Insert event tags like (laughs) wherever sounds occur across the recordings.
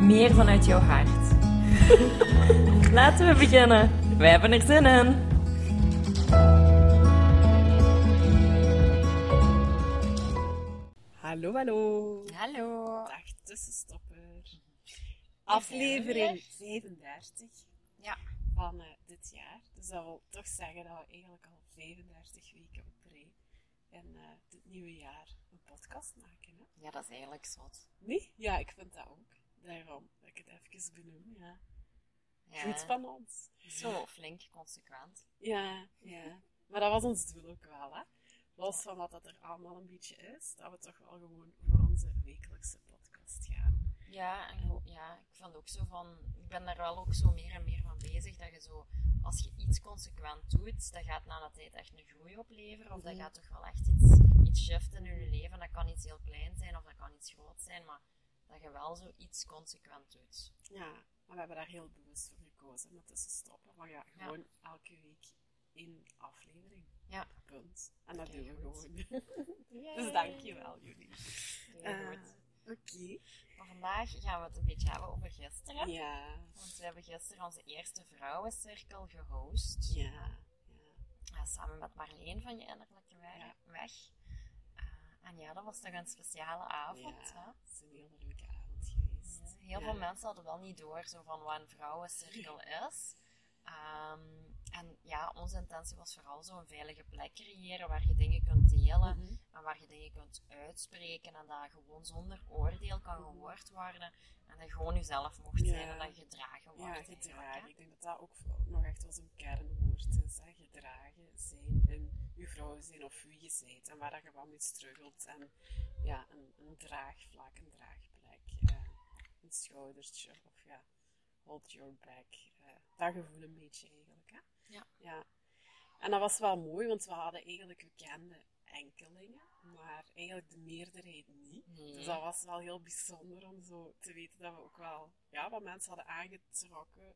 meer vanuit jouw hart. (laughs) Laten we beginnen. Wij hebben er zin in. Hallo, hallo. Hallo. Dag tussenstopper. Aflevering 35 Ja. van eh, dit jaar. Dus dat wil toch zeggen dat we eigenlijk al 35 weken op rij in eh, dit nieuwe jaar een podcast maken. Hè? Ja, dat is eigenlijk zot. Nee? Ja, ik vind dat ook. Daarom dat ik het even benoem. Ja. Goed spannend. Zo flink consequent. Ja, ja. Maar dat was ons doel ook wel, hè. Los van wat dat er allemaal een beetje is, dat we toch wel gewoon voor onze wekelijkse podcast gaan. Ja, en ja, ik vind ook zo van, ik ben daar wel ook zo meer en meer van bezig, dat je zo, als je iets consequent doet, dat gaat na een tijd echt een groei opleveren, of dat Mhm. gaat toch wel echt iets, iets shiften in je leven. Dat kan iets heel klein zijn, of dat kan iets groot zijn, maar dat je wel zo iets consequent doet. Ja, maar we hebben daar heel bewust voor gekozen met tussen stoppen. Maar ja, gewoon elke week één aflevering. Ja. Punt. En dat doen we goed. gewoon. (laughs) dus dankjewel, jullie. Heel Eh, goed. Oké. Maar vandaag gaan we het een beetje hebben over gisteren. Ja. Want we hebben gisteren onze eerste vrouwencirkel gehost. Ja. Ja. Ja, samen met Marleen van je innerlijke weg. Ja. En ja, dat was toch een speciale avond. Ja, Hè? het is een hele leuke avond geweest. Ja, Heel Ja. veel mensen hadden wel niet door zo van wat een vrouwencirkel is. Ehm, en ja, onze intentie was vooral zo een veilige plek creëren waar je dingen kunt delen Mhm. en waar je dingen kunt uitspreken en dat gewoon zonder oordeel kan gehoord worden en dat je gewoon jezelf mocht zijn en dat je gedragen wordt. Ja, gedragen. Ik denk dat dat ook nog echt wel zo'n kernwoord is. Hè? Gedragen zijn in je vrouw zijn of wie je bent. En waar dat je wel mee struggelt. En ja, een, een draagvlak, een draagplek. eh, een schoudertje. Of ja, hold your back. eh, dat gevoel een beetje eigenlijk. Hè? Ja. ja. En dat was wel mooi, want we hadden eigenlijk, we kenden enkelingen. Maar eigenlijk de meerderheid niet. Nee. Dus dat was wel heel bijzonder om zo te weten dat we ook wel ja, wat mensen hadden aangetrokken.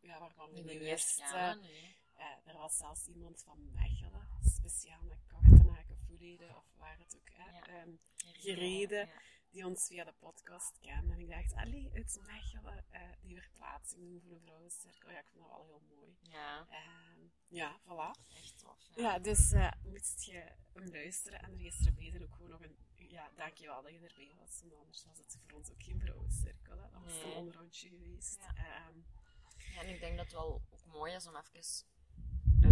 Ja, waarvan we niet eens wisten. kennen, nee. Eh, er was zelfs iemand van Mechelen, speciaal met Kortenaken, Voeleden of waar het ook, hè, ehm, gereden. Die ons via de podcast kende. En ik dacht, allee, uit Mechelen, eh, die verplaatsing doen voor de vrouwencirkel. Ja, ik vond dat wel heel mooi. Ja, Ehm, ja, voilà. echt tof. Ja, dus eh, moest je hem luisteren en er zijn ook gewoon nog een... Ja, dankjewel dat je erbij was, want anders was het voor ons ook geen vrouwencirkel. Hè. Dat was Nee. een onderrondje geweest. Ja. Ehm, Ja, en ik denk dat het wel ook mooi is om even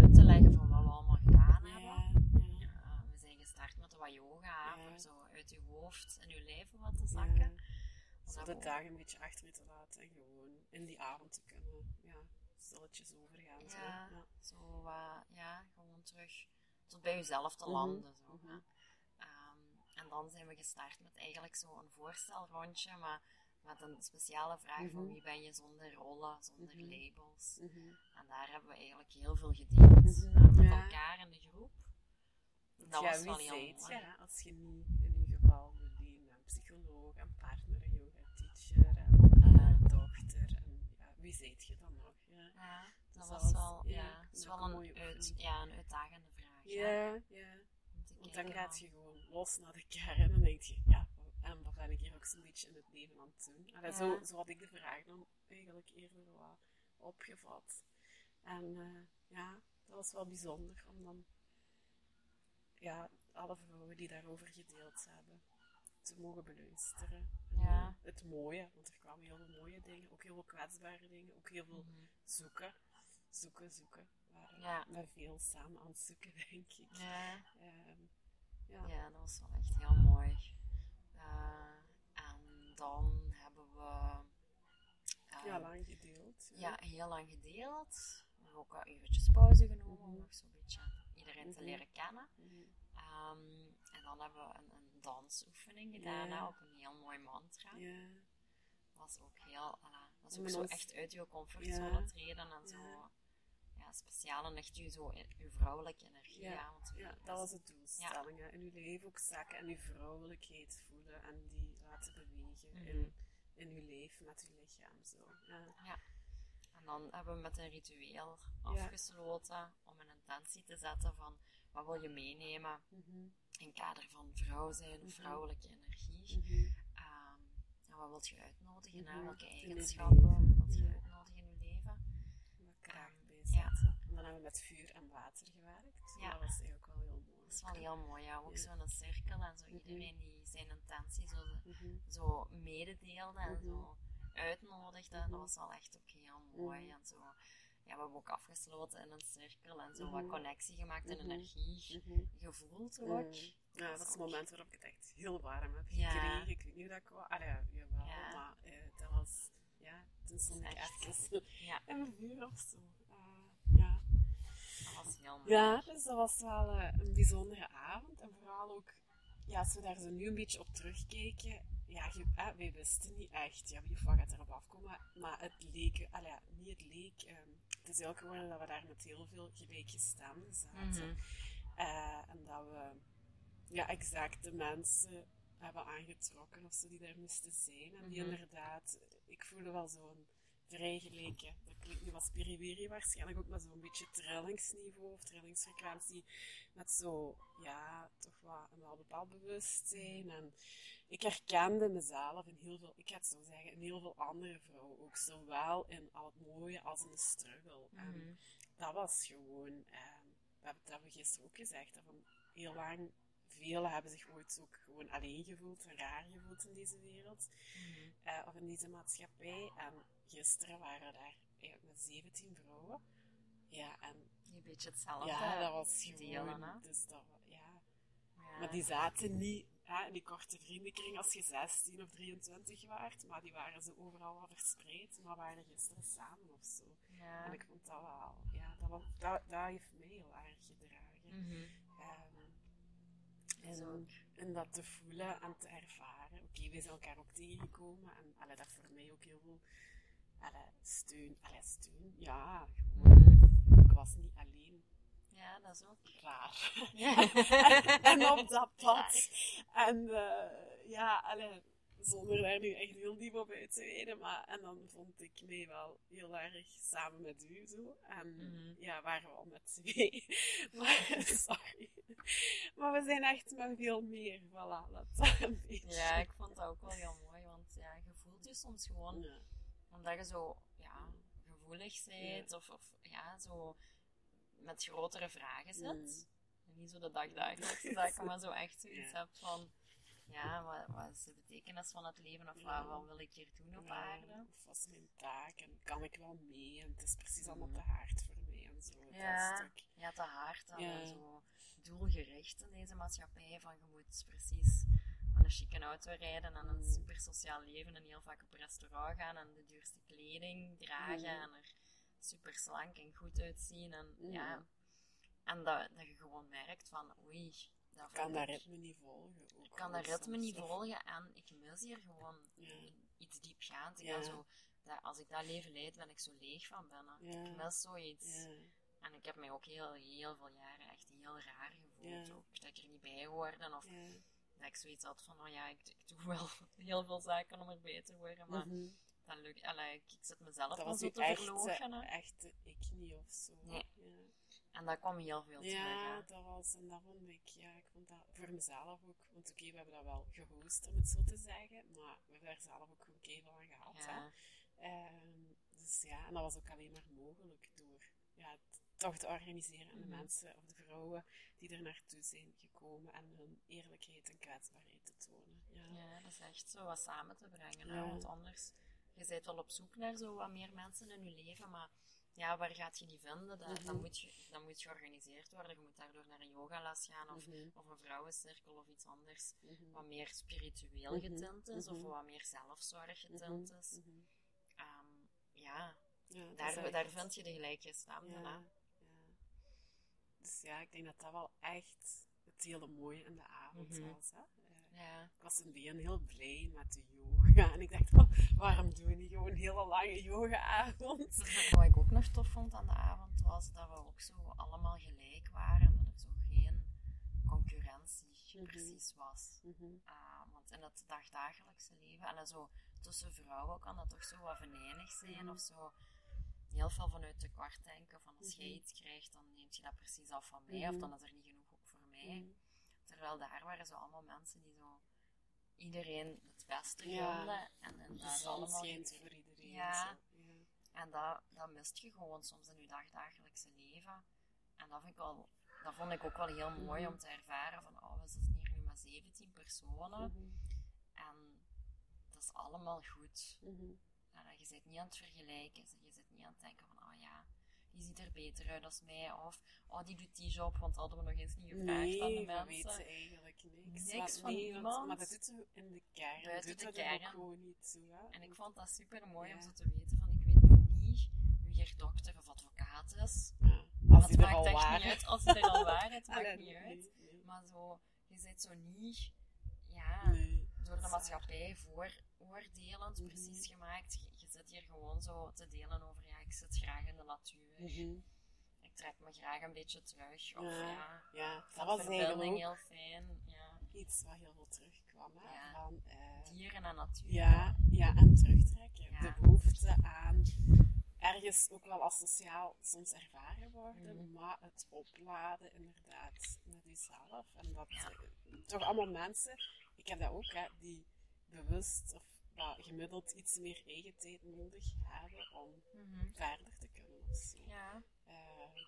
uit te leggen van wat we allemaal gedaan hebben. ja, ja. Ja, we zijn gestart met wat yoga, Ja. voor zo uit je hoofd en je lijf wat te zakken. Ja. Hebben de dagen een beetje achter je te laten en gewoon in die avond te kunnen ja, stilletjes overgaan. Zo. Ja. Ja. Zo, ja, gewoon terug tot bij jezelf te Mhm, landen. Zo, mhm. Ehm, en dan zijn we gestart met eigenlijk zo'n voorstelrondje, maar met een speciale vraag van Mhm. wie ben je zonder rollen, zonder Mhm. labels. Mhm. En daar hebben we eigenlijk heel veel gedeeld met ja. elkaar in de groep. Dat ja, was wel wie heel mooi. je, hè, als je niet in ieder geval een psycholoog, een partner, een yoga-teacher, een eh, dochter, en, ja, wie zijt je dan nog? Ja, Ja, dat Dus was dat was- wel, ja, ja, is wel een mooie uit, ja, een uitdagende vraag. ja, ja. Want dan gaat je gewoon los naar de kern en dan denk je, ja, en wat ben ik hier ook zo'n beetje in het leven aan het doen? Allee, zo, Ja. zo had ik de vraag dan eigenlijk eerder wat opgevat. En eh, ja, dat was wel bijzonder om dan ja, alle vrouwen die daarover gedeeld hebben te mogen beluisteren. En, Ja. het mooie, want er kwamen heel veel mooie dingen, ook heel veel kwetsbare dingen, ook heel veel Mhm. zoeken, zoeken, zoeken. We waren Ja. met veel samen aan het zoeken, (laughs) denk ik. Ja, Ehm, ja. ja, dat was wel echt heel mooi. Eh, en dan hebben we eh, Ja, lang gedeeld. ja, heel lang gedeeld. We hebben ook eventjes pauze genomen om Mhm. nog zo'n beetje iedereen te Mhm. leren kennen. Mhm. Ehm, en dan hebben we een, een dansoefening gedaan op een heel mooi mantra. Ja. was ook heel, En ook zo ons- echt uit je comfortzone treden en zo. Ja. Speciaal en echt je, zo, je vrouwelijke energie. Ja. Want Ja, dat was de doelstelling. In uw leven ook zakken en uw vrouwelijkheid voelen en die laten bewegen Mhm. in, in uw leven met uw lichaam. Zo. Ja. En dan hebben we met een ritueel afgesloten om een intentie te zetten van wat wil je meenemen Mhm. in kader van vrouw zijn Mhm. vrouwelijke energie. Mhm. Ehm, en wat wil je uitnodigen? Mhm. Welke eigenschappen wil je Ja. uitnodigen in je leven? Wat kracht bij Ja. zetten. En dan hebben we met vuur en water gewerkt. Ja. Dat was eigenlijk wel heel mooi. Dat is wel heel mooi, ja. Ook Ja. zo in een cirkel en zo Mhm. iedereen die zijn intentie zo, Mhm. zo mededeelde en zo uitnodigde. Mhm. Dat was al echt ook heel mooi. En zo, ja, we hebben ook afgesloten in een cirkel en zo wat connectie gemaakt en energie gevoeld ook. Ja, dat is het moment waarop ik het echt heel warm heb Ja. gekregen. Ik weet niet hoe dat kwam. Allee, ja, jawel, Ja. maar eh, dat was... Ja, toen stond ik echt- in mijn vuur of zo. Ja. dus dat was wel eh, een bijzondere avond. En vooral ook, ja, als we daar zo nu een beetje op terugkijken... Ja, je, eh, wij wisten niet echt ja, wie wat gaat erop afkomen. Maar het leek... Allee, niet het leek... ehm, het is ook geworden dat we daar met heel veel gelijkgestemden zaten. Mhm. Eh, en dat we ja, exact de mensen hebben aangetrokken of zo die daar moesten zijn. En die Mhm. inderdaad, ik voelde wel zo'n gelijke, dat klinkt nu wat spiriwiri waarschijnlijk ook, maar zo'n beetje trillingsniveau of trillingsfrequentie. Met zo, ja, toch wat een wel bepaald bewustzijn. En ik herkende mezelf in heel veel, ik ga het zo zeggen, in heel veel andere vrouwen ook. Zowel in al het mooie als in de struggle. En Mhm. dat was gewoon, we hebben dat we gisteren ook gezegd, dat van heel lang, velen hebben zich ooit ook gewoon alleen gevoeld en raar gevoeld in deze wereld, Mhm. eh, of in deze maatschappij. En gisteren waren daar eigenlijk met 17 vrouwen. Ja, en Een beetje hetzelfde. ja, dat was gewoon, dus dat, ja. Ja. Maar die zaten niet hè, in die korte vriendenkring als je 16 of 23 waart, maar die waren zo overal wel verspreid, maar waren gisteren samen of zo. Ja. En ik vond dat wel, ja, dat, was, dat, dat heeft mij heel erg gedragen. Is en, dat te voelen en te ervaren. Oké, we zijn elkaar ook tegengekomen en allee, dat voor mij ook heel veel allee, steun. Allee, steun, ja, gewoon. Ik was niet alleen Ja, dat is ook. raar. Ja. (laughs) en op dat pad. En eh, ja, allee, zonder daar nu echt heel diep op uit te wijden, maar en dan vond ik mij wel heel erg samen met u zo. En Mhm. ja, waren we al met twee. (laughs) maar, (laughs) sorry. Maar zijn echt met veel meer. Voilà, dat is een beetje. Ja, ik vond dat ook wel heel mooi, want ja, je voelt je soms gewoon, Ja. omdat je zo ja, gevoelig bent of, of ja, zo met grotere vragen zit. Mm. Niet zo de dagdagelijkse (laughs) zaken, maar zo echt zoiets Ja. hebt van, ja, wat, wat is de betekenis van het leven of Ja. wat, wat wil ik hier doen op Ja, aarde? Of was mijn taak en kan ik wel mee? En het is precies allemaal Mm. te hard voor zo. Ja. Dat stuk. Ja, te hard en Ja. zo doelgericht in deze maatschappij. Van je moet precies aan een chique auto rijden en een Mm. super sociaal leven en heel vaak op een restaurant gaan en de duurste kleding dragen Mm. en er super slank en goed uitzien. En, Mm. ja, en dat, dat je gewoon merkt van oei, dat Ik kan dat ritme niet volgen. Ook ik kan dat ritme niet volgen en ik mis hier gewoon Ja. iets diepgaand. Ik Ja. zo, dat, als ik dat leven leid, ben ik zo leeg van binnen. Ja. Ik mis zoiets. Ja. En ik heb mij ook heel, heel veel jaren echt heel raar gevoeld. Ja. Ook dat ik er niet bij hoorde. Of dat ik zoiets had van, oh ja, ik, ik doe wel (laughs) heel veel zaken om erbij te worden. Maar Mhm. dat lukt, allee, ik, ik zit mezelf Dat was zo te echte, verloochenen. echte ik niet of zo. Nee. En dat kwam heel veel terug. Ja, dat was, en dat vond ik, ja, ik vond dat voor mezelf ook, want oké, we hebben dat wel gehost, om het zo te zeggen, maar we hebben daar zelf ook gewoon keihard aan gehad, hè. Ehm, dus ja, en dat was ook alleen maar mogelijk door ja, het toch te organiseren en de Mhm. mensen of de vrouwen die er naartoe zijn gekomen en hun eerlijkheid en kwetsbaarheid te tonen. Ja. ja, dat is echt zo wat samen te brengen. Ja. Want anders, je bent wel op zoek naar zo wat meer mensen in je leven, maar ja, waar gaat je die vinden? Dat, Mhm. dat, moet je, dat moet georganiseerd worden. Je moet daardoor naar een yogales gaan of, Mhm, of een vrouwencirkel of iets anders. wat meer spiritueel getint is, of wat meer zelfzorg getint is. Ja, daar, echt- daar vind je de gelijkgestemden. Ja, ja. Dus ja, ik denk dat dat wel echt het hele mooie in de avond Mhm. was. Hè? Eh, Ja. Ik was in het begin heel blij met de yoga. En ik dacht, oh, waarom doen we niet gewoon een hele lange yogaavond? (laughs) Wat ik ook nog tof vond aan de avond, was dat we ook zo allemaal gelijk waren. Dat er zo geen concurrentie Mhm. precies was. Mhm. Ah, want in het dagdagelijkse leven, en dan zo tussen vrouwen kan dat toch zo wat venijnig zijn Mhm. of zo. Heel veel vanuit tekort denken, van als jij Mhm. iets krijgt, dan neemt je dat precies af van mij, Mhm. of dan is er niet genoeg ook voor mij. Mhm. Terwijl daar waren zo allemaal mensen die zo iedereen het beste Ja. gunden. En, dat is allemaal schijnt ge- voor iedereen. Ja. ja. En dat, dat mist je gewoon soms in je dagdagelijkse leven. En dat, vind ik wel, dat vond ik ook wel heel mooi Mhm. om te ervaren van, oh, hier nu met 17 personen. Mhm. En dat is allemaal goed. En je zit niet aan het vergelijken. Je zit niet aan het denken van, oh ja, die ziet er beter uit dan mij. Of, oh, die doet die job, want dat hadden we nog eens niet gevraagd aan de Nee, we mensen. weten eigenlijk niks. Van nee, want-. Maar dat doet we in de kern. Buiten doet de dat kern. ook gewoon niet zo. En ik vond dat super mooi om zo te weten van, ik weet nu niet wie hier dokter of advocaat is. Ja. Als er maakt echt niet uit. Als die er al waren, het (laughs) maakt niet nee, uit. nee. Maar zo, je zit zo niet, ja, Nee, door de maatschappij vooroordelend Mhm. precies gemaakt. Je, je zit hier gewoon zo te delen over, ja, ik zit graag in de natuur. Mhm. Ik trek me graag een beetje terug. Of Ja. ja, dat was eigenlijk heel fijn. Ja, iets wat heel veel terugkwam. Hè? Ja. Van, eh, dieren en natuur. ja, ja, en terugtrekken. De behoefte aan ergens ook wel als sociaal soms ervaren worden, Mhm. maar het opladen inderdaad met jezelf. En dat Ja. eh, toch allemaal mensen, ik heb dat ook, hè, die bewust of nou, gemiddeld iets meer eigen tijd nodig hebben om Mhm. verder te kunnen. Ja. Eh,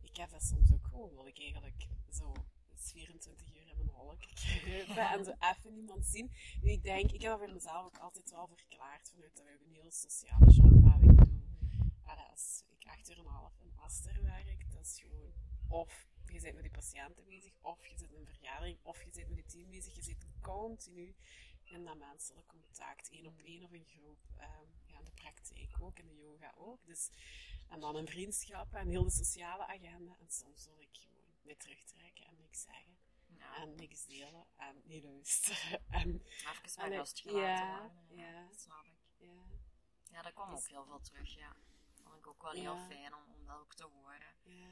ik heb dat soms ook gewoon, wil ik eigenlijk zo eens 24 uur in mijn holk kruipen en zo even niemand zien. Nu, ik denk, ik heb dat voor mezelf ook altijd wel verklaard vanuit dat ik een heel sociale job wat ik doe. En als ik acht uur en een half in Aster werk, dat is gewoon of je zit met die patiënten bezig, of je zit in een vergadering, of je zit met je team bezig. Je zit continu in dat menselijk contact, één op één of in groep. Ehm, ja, in de praktijk ook, in de yoga ook. Dus, en dan een vriendschap en heel de sociale agenda. En soms wil ik gewoon mee terugtrekken en niks zeggen. Ja. En niks delen en niet luisteren. (laughs) En, Even Allee, rust gelaten ja, worden. Ja, ja. snap ik. ja, Ja, dat kwam ook heel veel terug, ja. Vond ik ook wel Ja. heel fijn om, om dat ook te horen. ja,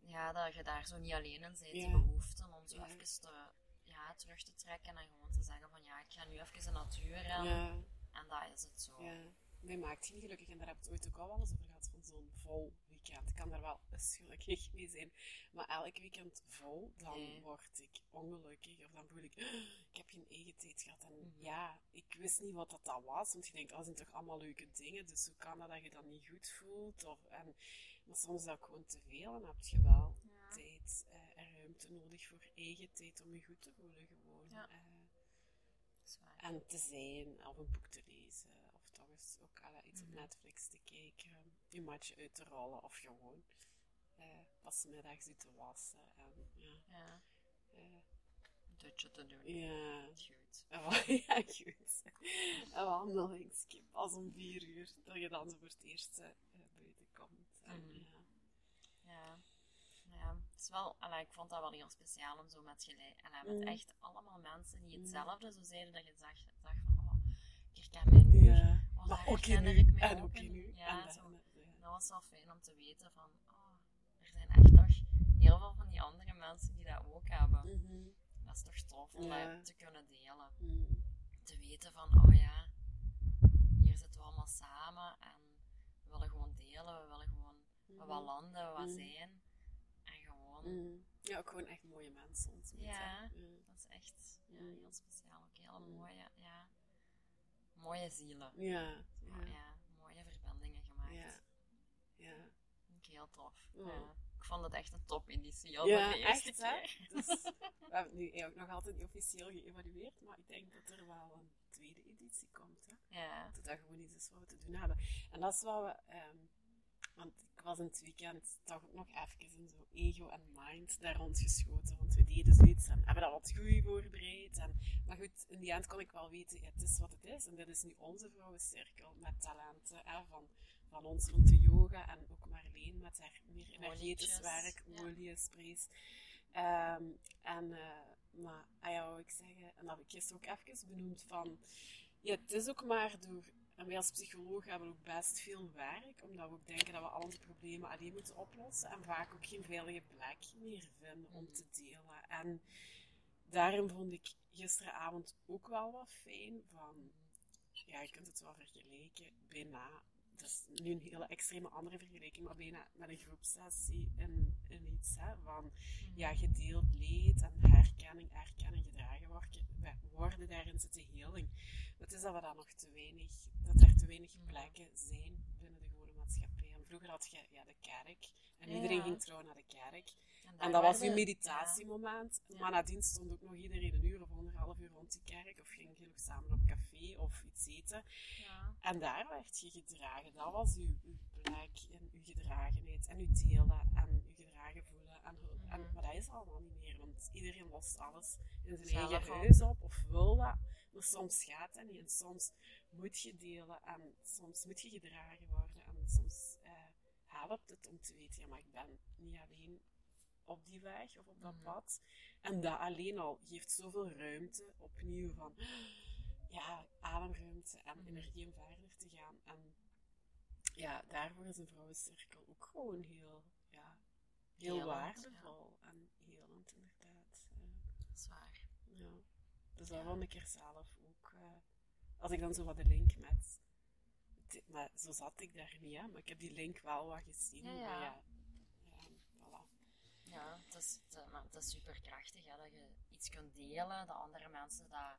Ja, dat je daar zo niet alleen in bent, die Ja. behoeften om zo Ja. even te, ja, terug te trekken en gewoon te zeggen van ja, ik ga nu even de natuur in. ja. En dat is het zo. Ja, mij maakt geen gelukkig. En daar heb ik het ooit ook al wel eens over gehad, van zo'n vol weekend. Ik kan daar wel eens (laughs) gelukkig mee zijn. Maar elk weekend vol, dan word ik ongelukkig. Of dan voel ik, "Ah, ik heb geen eigen tijd gehad. En Mhm. ja, ik wist niet wat dat, was. Want je denkt, dat zijn toch allemaal leuke dingen. Dus hoe kan dat dat je dat niet goed voelt? Of, en, maar soms is dat gewoon te veel. En heb je wel Ja. tijd eh, en ruimte nodig voor eigen tijd om je goed te voelen. Gewoon. Ja. Eh, en te zijn, of een boek te lezen, toch eens ook alle iets Mhm. op Netflix te kijken, je matje uit te rollen, of gewoon eh, pas middags uit te wassen. En, ja, Ja, eh, dutje te doen. ja. Goed. En (laughs) ja, goed. Een wandelingskip als om vier uur, dat je dan zo voor het eerst eh, buiten komt. En, Mhm. ja. Ja. Ja, het is wel, allee, ik vond dat wel heel speciaal om zo met, gelijk, allee, met Mhm. echt allemaal mensen die Mhm. hetzelfde zo zeiden, dat je zag, zag van, oh, ik herken mij nu. Ja. Oh, Maar ook in nu, en ook ook in. in nu. Ja, en zo. dan- ja. Dat was wel fijn om te weten van, oh, er zijn echt nog heel veel van die andere mensen die dat ook hebben. Mhm. Dat is toch tof om Ja. dat te kunnen delen. Mhm. Te weten van, oh ja, hier zitten we allemaal samen en we willen gewoon delen, we willen gewoon Mhm. wat landen, wat zijn. En gewoon. Ja, ook gewoon echt mooie mensen ontmoeten. Ja. Dat is echt ja, heel speciaal. Ook Mhm. mooie, mooie zielen. Ja. Ja. Ja. mooie verbindingen gemaakt. Ja. Ja. Vind ik heel tof. Ja. Ja. Ik vond het echt een topeditie al Ja, de echt, hè? (laughs) Dus, we hebben het nu nog altijd niet officieel geëvalueerd, maar ik denk dat er wel een tweede editie komt. Hè? Ja. Dat dat gewoon iets is wat we te doen hebben. En dat is wat we... ehm, want ik was in het weekend toch ook nog even in zo ego en mind daar rondgeschoten. Want we deden zoiets en hebben dat wat goed voorbereid. En, maar goed, in die eind kon ik wel weten, ja, het is wat het is. En dit is nu onze vrouwencirkel met talenten hè, van, van ons rond de yoga. En ook Marleen met haar meer energetisch werk, ja. sprays. Ehm, en, eh, maar, ah ja, wou ik zeggen, en dat heb ik gisteren ook even benoemd van, ja, het is ook maar door, en wij als psycholoog hebben ook best veel werk, omdat we ook denken dat we al problemen alleen moeten oplossen en vaak ook geen veilige plek meer vinden om te delen. En daarom vond ik gisteravond ook wel wat fijn van, ja, je kunt het wel vergelijken, bijna dat is nu een hele extreme andere vergelijking, maar bijna met een groepsessie in, in iets hè, van ja, gedeeld leed en herkenning, erkenning, gedragen worden, worden daarin zit de heling. Het is dat we daar nog te weinig, dat er te weinig plekken zijn binnen de gewone maatschappij. Vroeger had je ja, de kerk en iedereen ging trouw naar de kerk. En, dat was uw meditatiemoment. Maar nadien stond ook nog iedereen een uur of anderhalf uur rond die kerk. Of ging je nog samen op café of iets eten. Ja. En daar werd je gedragen. Dat was uw, uw plek en uw gedragenheid. En uw delen en uw gedragen voelen. En, en, mhm. maar dat is allemaal niet meer. Want iedereen lost alles in zijn eigen huis op. Of wil dat. Maar soms gaat dat niet. En soms moet je delen. En soms moet je gedragen worden. En soms helpt het om te weten, ja, maar ik ben niet alleen op die weg of op dat mhm. pad. En dat alleen al geeft zoveel ruimte opnieuw van ja, ademruimte en mhm. energie om verder te gaan. En ja, daarvoor is een vrouwencirkel ook gewoon heel, ja, heel, waardevol en helend inderdaad. Zwaar. Ja. Dus dat vond ik er zelf ook. Uh, als ik dan zo wat de link met. Maar zo zat ik daar niet, hè, maar ik heb die link wel wat gezien. Ja, ja. ja ja, het is, het, is superkrachtig hè, dat je iets kunt delen, dat andere mensen dat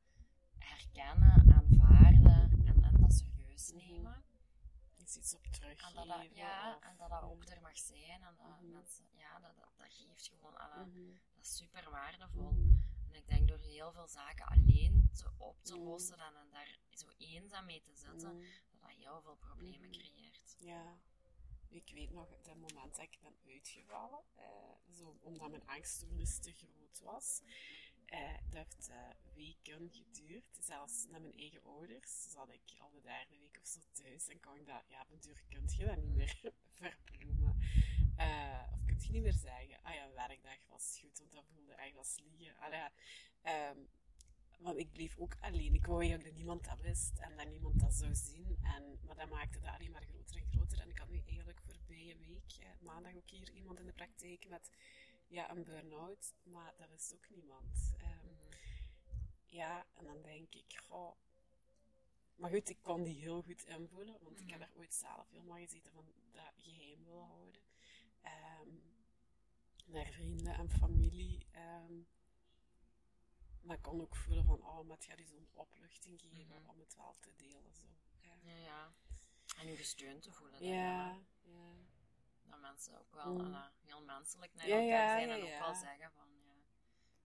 herkennen, aanvaarden en, en dat serieus mhm. nemen. Iets, iets op terug. En dat, dat ja, en dat dat ook er mag zijn. En dat mhm. mensen, ja, dat, dat, dat geeft gewoon alle, mhm. dat is super waardevol. En ik denk door heel veel zaken alleen te, op te lossen en, en daar zo eenzaam mee te zitten, dat dat heel veel problemen creëert. Ja. Ik weet nog het moment dat ik ben uitgevallen, uh, zo, omdat mijn angststoornis te groot was. Uh, dat heeft uh, weken geduurd, zelfs naar mijn eigen ouders. Zat ik al de derde week of zo thuis en kon ik dat, ja, op duur kun je dat niet meer (laughs) verbloemen. of kun je niet meer zeggen, ah ja, een werkdag was goed, want dat voelde echt als liegen. Allee, um, want ik bleef ook alleen. Ik wou eigenlijk dat niemand dat wist en dat niemand dat zou zien. En, maar dat maakte het alleen maar groter en groter. En ik had nu eigenlijk voorbije week, eh, maandag ook hier iemand in de praktijk met ja, een burn-out. Maar dat wist ook niemand. Um, ja, en dan denk ik, goh. Maar goed, ik kon die heel goed invoelen, want ik heb mhm. daar ooit zelf helemaal gezeten van dat geheim willen houden. Um, naar vrienden en familie. Um, maar ik kon ook voelen van, oh, maar het gaat zo'n opluchting geven mhm. om het wel te delen. Zo. Ja. ja, ja. En je gesteund te voelen. Ja, ja. Dat mensen ook wel mm. uh, heel menselijk naar elkaar zijn en ook wel zeggen van, ja.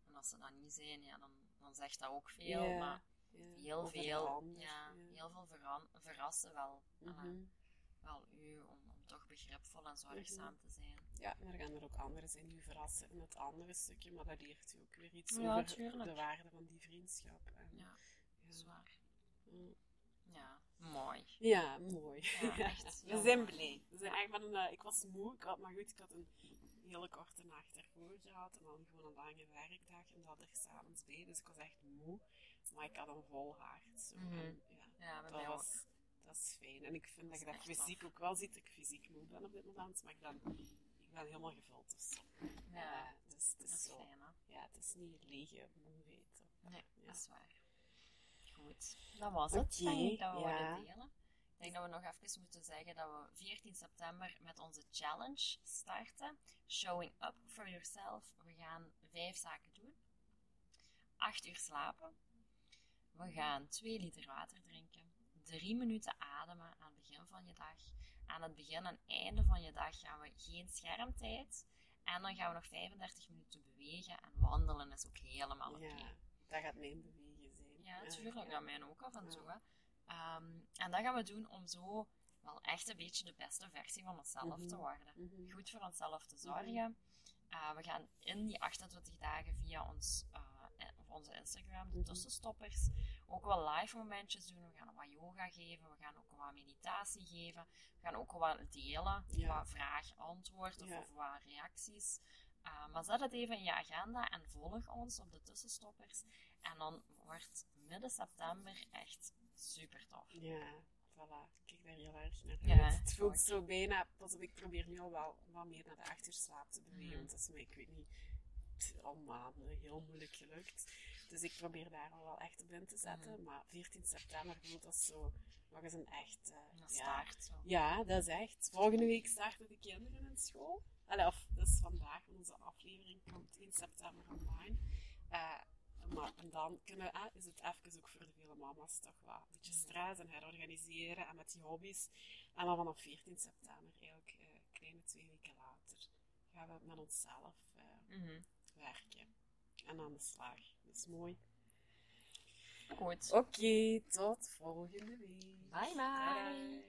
En als ze dat niet zijn, ja, dan, dan zegt dat ook veel. Maar heel veel, ja, heel veel verrassen wel, mm wel u om toch begripvol en zorgzaam mhm. te zijn. Ja, maar er gaan er ook anderen zijn die verrassen in het andere stukje, maar dat leert u ook weer iets over de waarde van die vriendschap. En, ja, ja, zwaar. Mm. Ja, mooi. Ja, mooi. Ja, echt, (laughs) We zijn blij. We zijn echt van, uh, ik was moe, ik had, maar goed, ik had een hele korte nacht ervoor gehad en dan gewoon een lange werkdag en dat er s'avonds bij, dus ik was echt moe, maar ik had een vol hart. Zo. Mm -hmm. ja, ja, dat was, dat is fijn. En ik vind dat, dat je dat fysiek ook wel ziet, dat ik fysiek moe ben op dit moment, maar ik ben ben helemaal gevuld. Dus, ja, uh, dus het is dat is zo, fijn, hè? Ja, het is niet lege moeheid. Nee, ja. dat is waar. Goed, dat was het. Dat we ja. delen. Ik denk dat we nog even moeten zeggen dat we 14 september met onze challenge starten. Showing up for yourself. We gaan vijf zaken doen. 8 uur slapen. We gaan 2 liter water drinken. 3 minuten ademen aan het begin van je dag aan het begin en einde van je dag gaan we geen schermtijd. En dan gaan we nog 35 minuten bewegen. En wandelen is ook helemaal oké. Ja, dat gaat mijn bewegen zijn. Ja, natuurlijk. Ja. Dat mijn ook af en toe. Um, en dat gaan we doen om zo wel echt een beetje de beste versie van onszelf te mhm. worden. Mhm. Goed voor onszelf te zorgen. Uh, we gaan in die 28 dagen via ons uh, op onze Instagram, de mhm. tussenstoppers, ook wel live momentjes doen. We gaan wat yoga geven, we gaan ook wat meditatie geven. We gaan ook wat delen, ja. wat vraag-antwoord of, wat reacties. Uh, maar zet het even in je agenda en volg ons op de tussenstoppers. En dan wordt midden september echt super tof. Ja, voilà. Ik kijk daar heel erg naar uit. Ja, het voelt zo bijna... Pas op, ik probeer nu al wel wat meer naar de achterslaap te bewegen. Want dat is me, ik weet niet, t- al maanden heel moeilijk gelukt. Dus ik probeer daar wel echt op in te zetten. Mhm. Maar 14 september voelt dat zo nog eens een echt... Een ja, start. Zo. Ja, dat is echt. Volgende week starten de kinderen in school. Allee, of dat is vandaag, onze aflevering komt 1 september online. Eh, maar en dan kunnen, eh, is het even ook voor de vele mama's toch wel een beetje stress en herorganiseren en met die hobby's. En dan vanaf 14 september, eigenlijk eh, kleine twee weken later, gaan we met onszelf Mhm. werken en aan de slag. Dat is mooi. Goed. Oké, tot volgende week. Bye bye.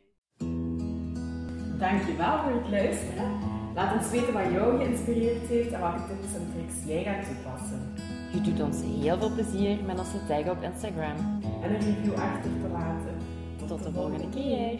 Dankjewel voor het luisteren. Laat ons weten wat jou geïnspireerd heeft en welke tips en tricks jij gaat toepassen. Je doet ons heel veel plezier met ons te taggen op Instagram. En een review achter te laten. Tot de volgende keer.